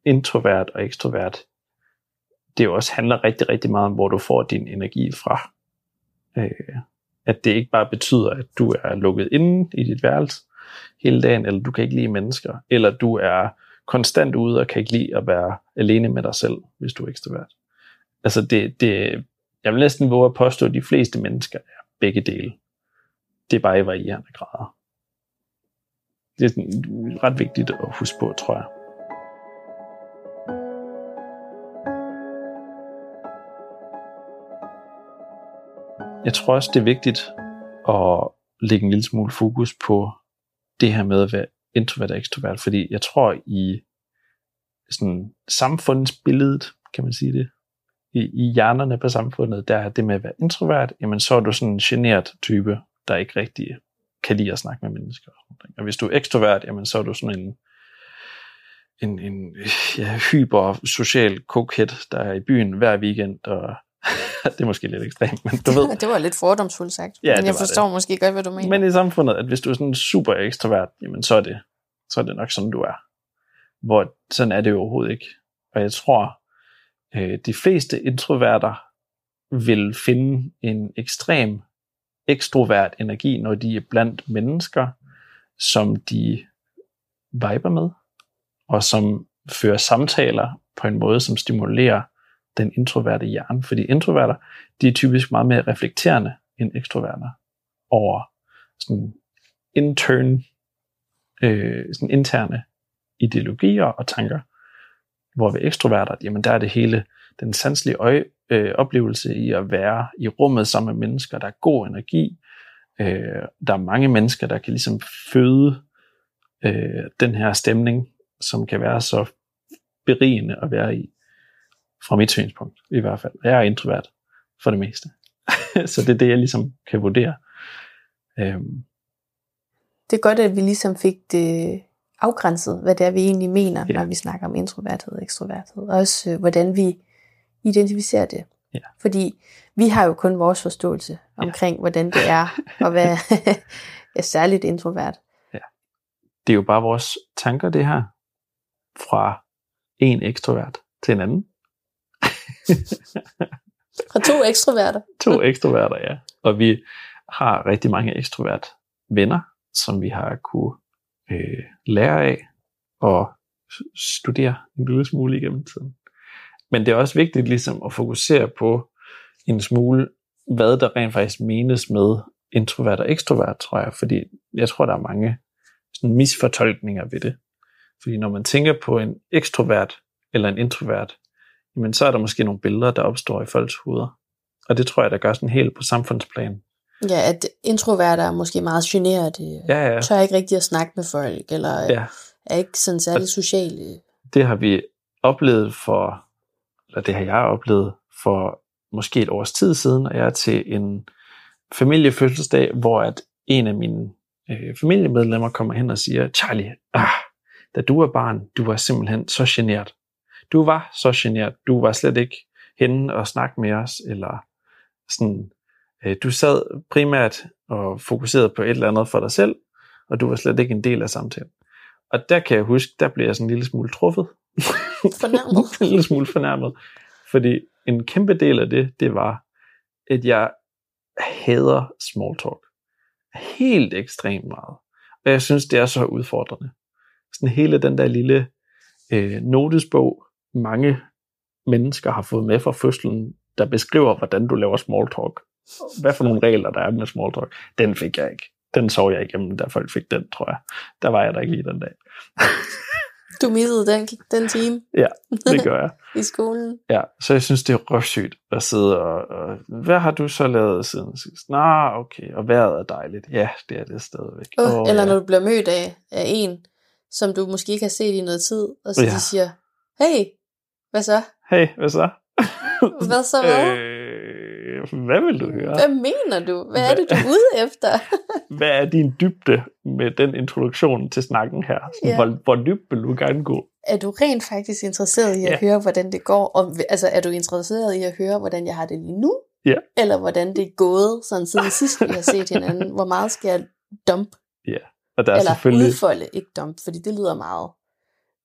introvert og ekstrovert, det jo også handler rigtig, rigtig meget om, hvor du får din energi fra. Øh, at det ikke bare betyder, at du er lukket inde i dit værelse hele dagen, eller du kan ikke lide mennesker, eller du er konstant ude og kan ikke lide at være alene med dig selv, hvis du er ekstrovert. Altså det, det, jeg vil næsten våge at påstå, at de fleste mennesker er begge dele. Det er bare i varierende grader. Det er ret vigtigt at huske på, tror jeg. Jeg tror også, det er vigtigt at lægge en lille smule fokus på det her med at være introvert og ekstrovert, fordi jeg tror i sådan samfundsbilledet, kan man sige det, i, i hjernerne på samfundet, der er det med at være introvert, jamen så er du sådan en generet type, der ikke rigtig kan lide at snakke med mennesker. Og, hvis du er ekstrovert, jamen så er du sådan en, en, en ja, hyper social koket, der er i byen hver weekend, og *laughs* det er måske lidt ekstremt, men du ved, *laughs* det var lidt fordomsfuldt sagt, Ja, men jeg forstår det. måske godt, hvad du mener. men i samfundet, at hvis du er sådan super ekstrovert, jamen så er det, så er det nok sådan, du er. Hvor sådan er det jo overhovedet ikke. Og jeg tror, øh, de fleste introverter vil finde en ekstrem ekstrovert energi, når de er blandt mennesker, som de viber med, og som fører samtaler på en måde, som stimulerer den introverte hjerne. Fordi introverter, de er typisk meget mere reflekterende end ekstroverter over sådan intern, øh, sådan interne ideologier og tanker. Hvor ved ekstroverter, jamen der er det hele den sanselige øje, øh, oplevelse i at være i rummet sammen med mennesker, der er god energi. Øh, der er mange mennesker, der kan ligesom føde øh, den her stemning, som kan være så berigende at være i, fra mit synspunkt i hvert fald. Jeg er introvert for det meste. *laughs* så det er det, jeg ligesom kan vurdere. Øhm, Det er godt, at vi ligesom fik det afgrænset, hvad det er, vi egentlig mener, Ja. når vi snakker om introverthed og ektroverthed. Og også øh, hvordan vi identificerer det. Ja. Fordi vi har jo kun vores forståelse omkring, hvordan det er at være *laughs* ja, særligt introvert. det er jo bare vores tanker, det her, fra en ekstrovert til en anden. *laughs* Fra to ekstroverter. To ekstroverter, ja. Og vi har rigtig mange ekstrovert venner, som vi har kunne øh, lære af og studere en lille smule igennem tiden. Men det er også vigtigt ligesom at fokusere på en smule, hvad der rent faktisk menes med introvert og ekstrovert, tror jeg. Fordi jeg tror, der er mange sådan misfortolkninger ved det. Fordi når man tænker på en ekstrovert eller en introvert, jamen så er der måske nogle billeder, der opstår i folks hoveder. Og det tror jeg, der gør sådan helt på samfundsplan. Ja, at introverter er måske meget generet, Ja, ja. tør ikke rigtig at snakke med folk, eller ja. ja. er ikke sådan særlig sociale. Det har vi oplevet for, eller det har jeg oplevet for måske et års tid siden, og jeg er til en familiefødselsdag, hvor at en af mine øh, familiemedlemmer kommer hen og siger, Charlie, ah, da du var barn, du var simpelthen så genert. Du var så genert. Du var slet ikke henne og snakke med os, eller sådan, øh, du sad primært og fokuserede på et eller andet for dig selv, og du var slet ikke en del af samtalen. Og der kan jeg huske, der blev jeg sådan en lille smule truffet. Fornærmet. *laughs* en lille smule fornærmet. Fordi en kæmpe del af det, det var, at jeg hader small talk. Helt ekstremt meget. Og jeg synes, det er så udfordrende. Sådan hele den der lille øh, notesbog, mange mennesker har fået med fra fødslen, der beskriver, hvordan du laver small talk. Hvad for nogle regler, der er med small talk. Den fik jeg ikke. Den så jeg igennem, da folk fik den, tror jeg. Der var jeg der ikke lige den dag. *laughs* Du missede den, den time Ja, det gør jeg. *laughs* i skolen. Ja, så jeg synes, det er røvsygt at sidde og, og... Hvad har du så lavet siden sidst? Nå, okay, og vejret er dejligt. Ja, det er det stadigvæk. Oh, Åh, eller ja. når du bliver mødt af, af en, som du måske ikke har set i noget tid, og så Ja. de siger, hey, Hvad så? Hey, hvad så? Hvad så hvad? øh, hvad vil du høre? Hvad mener du? Hvad er det, du er ude efter? *laughs* Hvad er din dybde med den introduktion til snakken her? Sådan, Ja. hvor, hvor dybt vil du gerne gå? er du rent faktisk interesseret i at Ja. høre, hvordan det går? Og, altså, er du interesseret i at høre, hvordan jeg har det lige nu? Ja. Eller hvordan det er gået, sådan siden sidst vi har set hinanden? Hvor meget skal jeg dump? Og der er Eller selvfølgelig, udfolde, ikke dump, fordi det lyder meget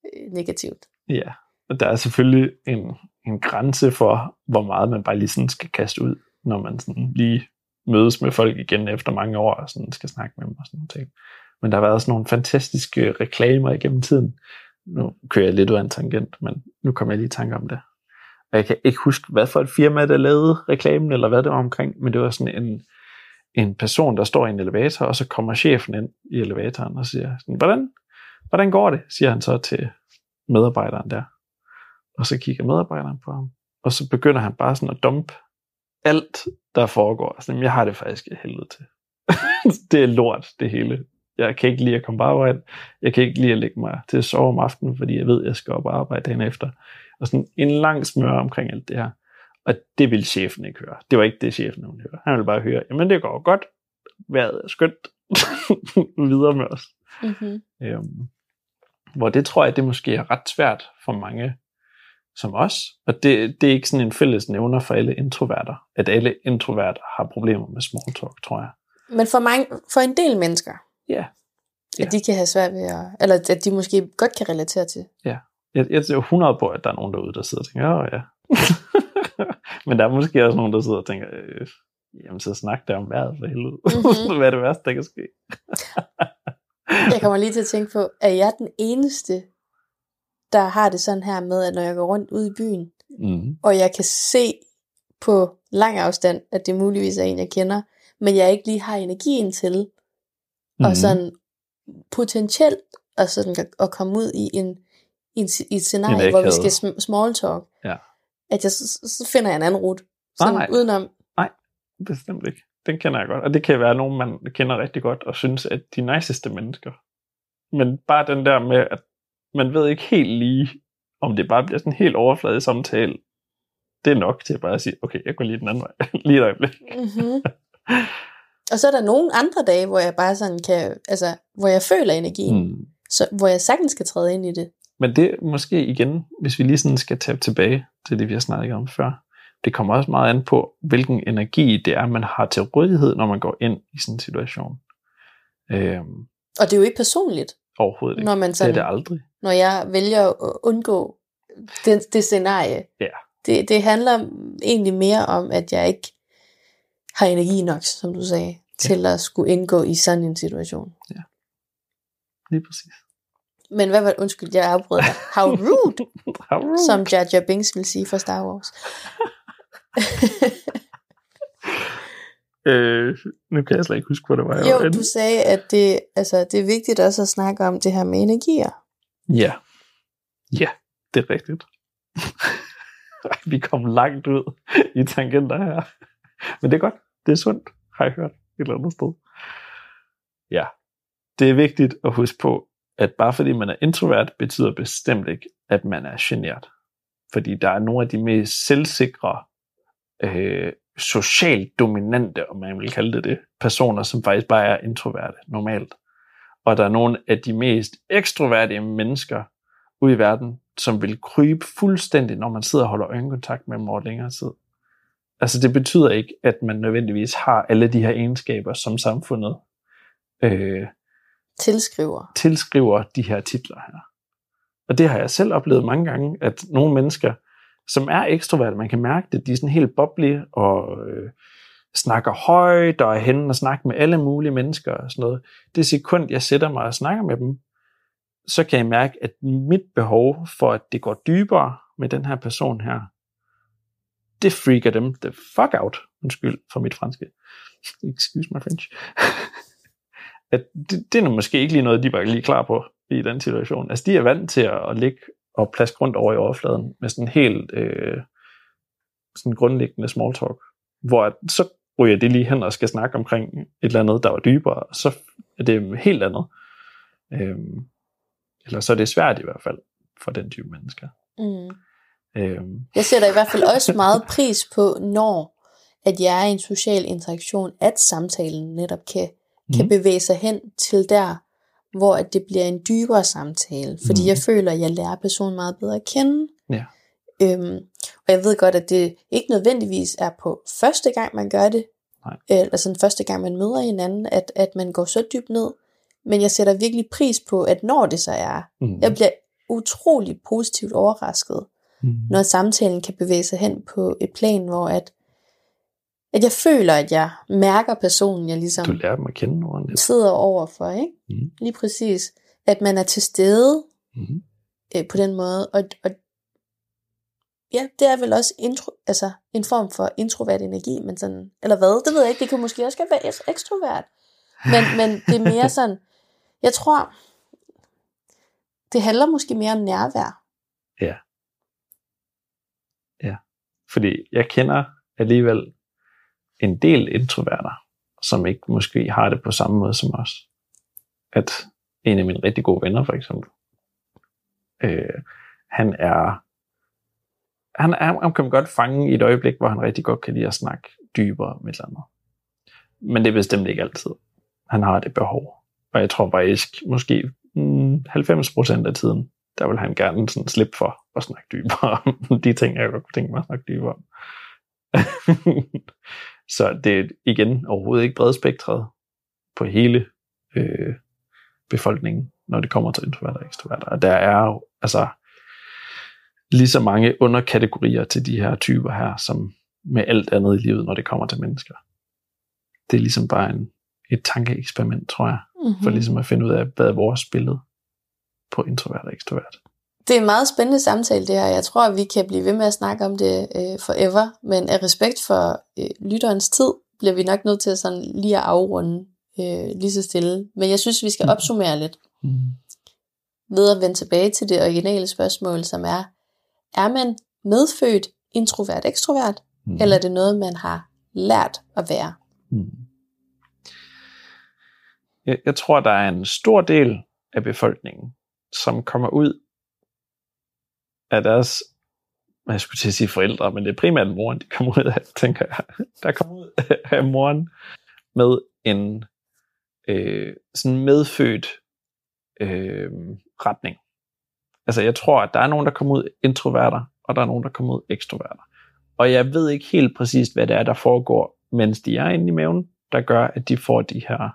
øh, negativt. ja, og der er selvfølgelig en, en grænse for, hvor meget man bare lige sådan skal kaste ud, når man sådan lige mødes med folk igen efter mange år og sådan skal snakke med dem og sådan noget. ting. Men der har været sådan nogle fantastiske reklamer igennem tiden. Nu kører jeg lidt ud af en tangent, men nu kommer jeg lige i tanke om det. Og jeg kan ikke huske, hvad for et firma, der lavede reklamen, eller hvad det var omkring, men det var sådan en, en person, der står i en elevator, og så kommer chefen ind i elevatoren og siger, sådan, hvordan, hvordan går det, siger han så til medarbejderen der. Og så kigger medarbejderen på ham, og så begynder han bare sådan at dumpe alt, der foregår. Sådan, jeg har det faktisk helvede til. *laughs* det er lort, det hele. Jeg kan ikke lide at komme på arbejde. Jeg kan ikke lide at lægge mig til at sove om aftenen, fordi jeg ved, at jeg skal op og arbejde dagen efter. Og sådan en lang smør omkring alt det her. Og det vil chefen ikke høre. Det var ikke det, chefen ville høre. Han ville bare høre, jamen det går godt. Vejret er skønt. *laughs* Videre med os. Mm-hmm. Øhm, hvor det tror jeg, det måske er ret svært for mange som os. Og det, det er ikke sådan en fælles nævner for alle introverter, at alle introverter har problemer med small talk, tror jeg. Men for, mange, for en del mennesker, Ja. at Ja. de kan have svært ved at, eller at de måske godt kan relatere til. Jeg, jeg er 100 på, at der er nogen derude, der sidder og tænker, åh ja. *laughs* Men der er måske også nogen, der sidder og tænker, øh, jamen så snak der om vejret for helvede. *laughs* Mhm. Hvad er det værste, der kan ske? Jeg kommer lige til at tænke på, er jeg den eneste, der har det sådan her med, at når jeg går rundt ud i byen, Mm. og jeg kan se på lang afstand, at det muligvis er en, jeg kender, men jeg ikke lige har energien til, mm. Og sådan potentielt at, sådan, at- at komme ud i en, i en, i et scenarie, En hvor vi skal sm- small talk, Ja. at jeg, så, så finder jeg en anden rute. Sådan Nej. udenom. Bestemt ikke. Den kender jeg godt. Og det kan være nogen, man kender rigtig godt, og synes, at de niceste mennesker. Men bare den der med, at man ved ikke helt lige, om det bare bliver sådan en helt overfladisk samtale, det er nok til at bare sige, okay, jeg går lige den anden vej. *laughs* lige et øjeblik. Mm-hmm. *laughs* og så er der nogle andre dage, hvor jeg bare sådan kan, altså, hvor jeg føler energien, mm. Så, hvor jeg sagtens skal træde ind i det. Men det måske igen, hvis vi lige sådan skal tage tilbage til det, vi har snakket om før. Det kommer også meget an på, hvilken energi det er, man har til rådighed, når man går ind i sådan en situation. Øhm, Og det er jo ikke personligt, overhovedet ikke. når man Det er sådan, det aldrig. når jeg vælger at undgå det, det scenarie. Ja. Det, det handler egentlig mere om, at jeg ikke har energi nok, som du sagde, til at skulle indgå i sådan en situation. Lige præcis. Men hvad var det? Undskyld, jeg afbrød dig. How *laughs* rude, How rude. som Jar Jar Binks vil sige for Star Wars. *laughs* Øh, nu kan jeg slet ikke huske, hvor det var. var Jo, henne. du sagde, at det, altså, det er vigtigt også at snakke om det her med energier. Ja. Ja, det er rigtigt. *laughs* Vi kom langt ud i tangenter her. Men det er godt. Det er sundt, har jeg hørt et eller andet sted. Ja. Det er vigtigt at huske på, at bare fordi man er introvert, betyder bestemt ikke, at man er genert. Fordi der er nogle af de mest selvsikre, øh, socialt dominante, om man vil kalde det det, personer, som faktisk bare er introverte normalt. Og der er nogle af de mest ekstroverte mennesker ude i verden, som vil krybe fuldstændig, når man sidder og holder øjenkontakt med dem over længere tid. Altså det betyder ikke, at man nødvendigvis har alle de her egenskaber, som samfundet øh, Tilskriver. tilskriver de her titler her. Og det har jeg selv oplevet mange gange, at nogle mennesker, som er ekstroverte, man kan mærke det, de er sådan helt boblige og øh, snakker højt og er henne og snakker med alle mulige mennesker og sådan noget. Det sekund, jeg sætter mig og snakker med dem, så kan jeg mærke, at mit behov for, at det går dybere med den her person her, det freaker dem the fuck out. Undskyld for mit franske. Excuse my French. *laughs* at det, det er måske ikke lige noget, de var lige klar på i den situation. Altså, de er vant til at, at ligge og plaske rundt over i overfladen med sådan helt øh, sådan grundlæggende small talk, hvor at, så ryger det lige hen og skal snakke omkring et eller andet, der var dybere, og så er det helt andet. Øhm, eller så er det svært i hvert fald for den type mennesker. Mm. Øhm, Jeg sætter i hvert fald også meget pris på, når at jeg er i en social interaktion, at samtalen netop kan, kan Mhm. bevæge sig hen til der, hvor at det bliver en dybere samtale. Fordi Mhm. jeg føler, at jeg lærer personen meget bedre at kende. Ja. Øhm, og jeg ved godt, at det ikke nødvendigvis er på første gang, man gør det. Nej. Øh, altså den første gang, man møder hinanden, at, at man går så dybt ned. Men jeg sætter virkelig pris på, at når det så er, mm, jeg bliver utrolig positivt overrasket, mm, når samtalen kan bevæge sig hen på et plan, hvor at, at jeg føler, at jeg mærker personen, jeg ligesom du lærer dem at kende ordentligt. sidder overfor, ikke? Mm, Lige præcis. At man er til stede mm, øh, på den måde, og, og ja, det er vel også intro, altså en form for introvert energi, men sådan, eller hvad, det ved jeg ikke, det kan måske også godt være eks- ekstrovert, men, men det er mere sådan, *laughs* jeg tror, det handler måske mere om nærvær. Fordi jeg kender alligevel en del introverter, som ikke måske har det på samme måde som os. At en af mine rigtig gode venner, for eksempel, øh, han er, han, er, han kan godt fange i et øjeblik, hvor han rigtig godt kan lide at snakke dybere med et eller andet. Men det er bestemt ikke altid. Han har det behov. Og jeg tror faktisk, måske mm, 90% af tiden, der vil han gerne sådan slippe for at snakke dybere om *laughs* de ting, jeg godt kunne tænke mig at snakke dybere om. *laughs* Så det er igen overhovedet ikke bredspektret på hele øh, befolkningen, når det kommer til introverter og ekstroverter. Og der er jo altså lige så mange underkategorier til de her typer her, som med alt andet i livet, når det kommer til mennesker. Det er ligesom bare en, et tankeeksperiment, tror jeg, Mm-hmm. for ligesom at finde ud af, hvad er vores billede på introvert og ekstrovert. Det er en meget spændende samtale det her. Jeg tror, at vi kan blive ved med at snakke om det øh, forever, men af respekt for øh, lytterens tid, bliver vi nok nødt til at sådan lige at afrunde øh, lige så stille. Men jeg synes, vi skal Mhm. opsummere lidt Mm. ved at vende tilbage til det originale spørgsmål, som er, er man medfødt introvert ekstrovert, Mm. eller er det noget, man har lært at være? Mm. Jeg, jeg tror, der er en stor del af befolkningen, som kommer ud af deres, jeg skulle til at sige forældre, men det er primært moren, de kommer ud af, tænker jeg. Der kommer ud af moren med en øh, sådan medfødt øh, retning. Altså jeg tror, at der er nogen, der kommer ud introverter, og der er nogen, der kommer ud ekstroverter. Og jeg ved ikke helt præcist, hvad det er, der foregår, mens de er inde i maven, der gør, at de får de her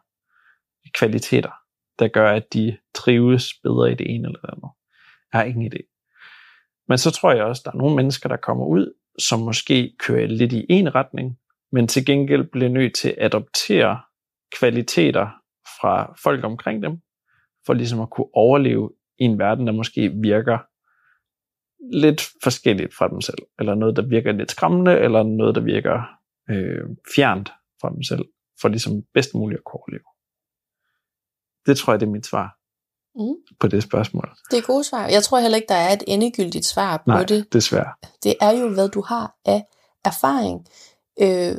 kvaliteter, der gør, at de trives bedre i det ene eller det andet. Jeg har ingen idé. Men så tror jeg også, at der er nogle mennesker, der kommer ud, som måske kører lidt i en retning, men til gengæld bliver nødt til at adoptere kvaliteter fra folk omkring dem, for ligesom at kunne overleve i en verden, der måske virker lidt forskelligt fra dem selv, eller noget, der virker lidt skræmmende, eller noget, der virker øh, fjernt fra dem selv, for ligesom bedst muligt at kunne overleve. Det tror jeg, det er mit svar Mm. på det spørgsmål. Det er gode svar. Jeg tror heller ikke, der er et endegyldigt svar på Nej, det. desværre. det er jo, hvad du har af erfaring. Øh,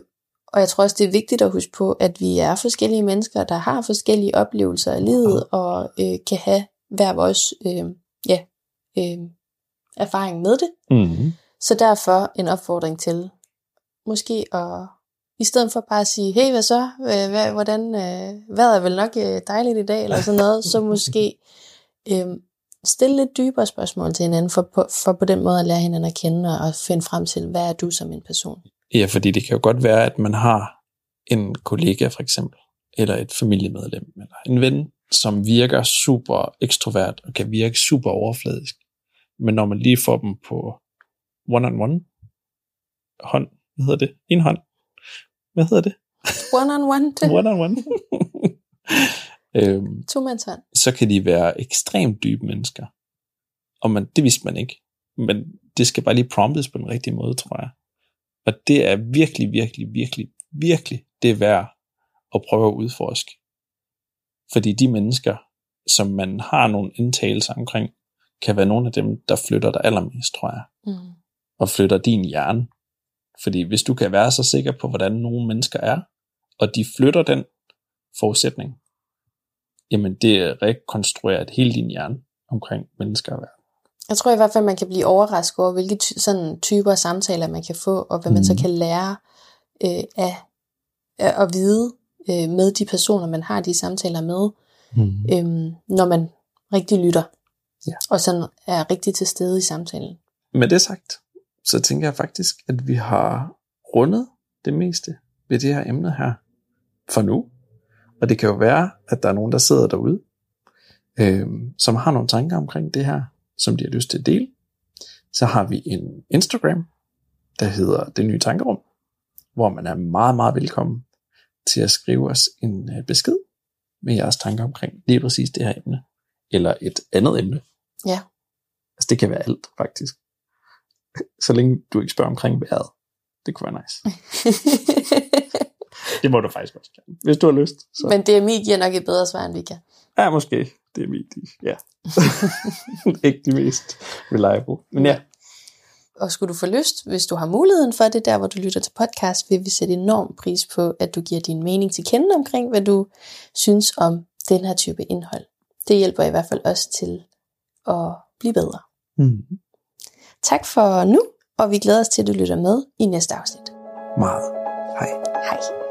og jeg tror også, det er vigtigt at huske på, at vi er forskellige mennesker, der har forskellige oplevelser af livet, og øh, kan have hver vores øh, ja, øh, erfaring med det. Mm-hmm. Så derfor en opfordring til, måske at, i stedet for bare at sige, hey, hvad så? Hvad, hvordan, øh, vejret er vel nok øh, dejligt i dag, eller sådan noget, så måske øh, stille lidt dybere spørgsmål til hinanden, for på, for på den måde at lære hinanden at kende, og finde frem til, hvad er du som en person? Ja, fordi det kan jo godt være, at man har en kollega for eksempel, eller et familiemedlem, eller en ven, som virker super ekstrovert og kan virke super overfladisk. Men når man lige får dem på one-on-one, hånd, hvad hedder det? En hånd. Hvad hedder det? One on one, One-on-one. *laughs* *laughs* øhm, to-mandshånd. så kan de være ekstremt dybe mennesker. Og man, det vidste man ikke. Men det skal bare lige promptes på den rigtige måde, tror jeg. Og det er virkelig, virkelig, virkelig, virkelig det værd at prøve at udforske. Fordi de mennesker, som man har nogle indtagelser omkring, kan være nogle af dem, der flytter dig allermest, tror jeg. Mm. Og flytter din hjerne. Fordi hvis du kan være så sikker på, hvordan nogle mennesker er, og de flytter den forudsætning, jamen det rekonstruerer hele din hjerne omkring mennesker og verden. Jeg tror i hvert fald, man kan blive overrasket over, hvilke ty- sådan typer af samtaler man kan få, og hvad man så Mhm. kan lære øh, af, af at vide øh, med de personer, man har de samtaler med, Mm. øh, når man rigtig lytter. Ja. Og sådan er rigtig til stede i samtalen. Med det sagt, så tænker jeg faktisk, at vi har rundet det meste ved det her emne her for nu. Og det kan jo være, at der er nogen, der sidder derude, øh, som har nogle tanker omkring det her, som de har lyst til at dele. Så har vi en Instagram, der hedder Det Nye Tankerum, hvor man er meget, meget velkommen til at skrive os en øh, besked med jeres tanker omkring lige præcis det her emne, eller et andet emne. Ja. Altså det kan være alt, faktisk. *laughs* Så længe du ikke spørger omkring vejret. Det kunne være nice. *laughs* Det må du faktisk også gerne. Hvis du har lyst. Så. Men DMI giver nok et bedre svar, end vi kan. Ja, måske. Det er mit. Ja. *laughs* ikke de mest reliable. Men ja. Og skulle du få lyst, hvis du har muligheden for det, der hvor du lytter til podcast, vil vi sætte enorm pris på, at du giver din mening til kende omkring, hvad du synes om den her type indhold. Det hjælper i hvert fald os til at blive bedre. Mm. Tak for nu, og vi glæder os til, at du lytter med i næste afsnit. Meget. Hej. Hej.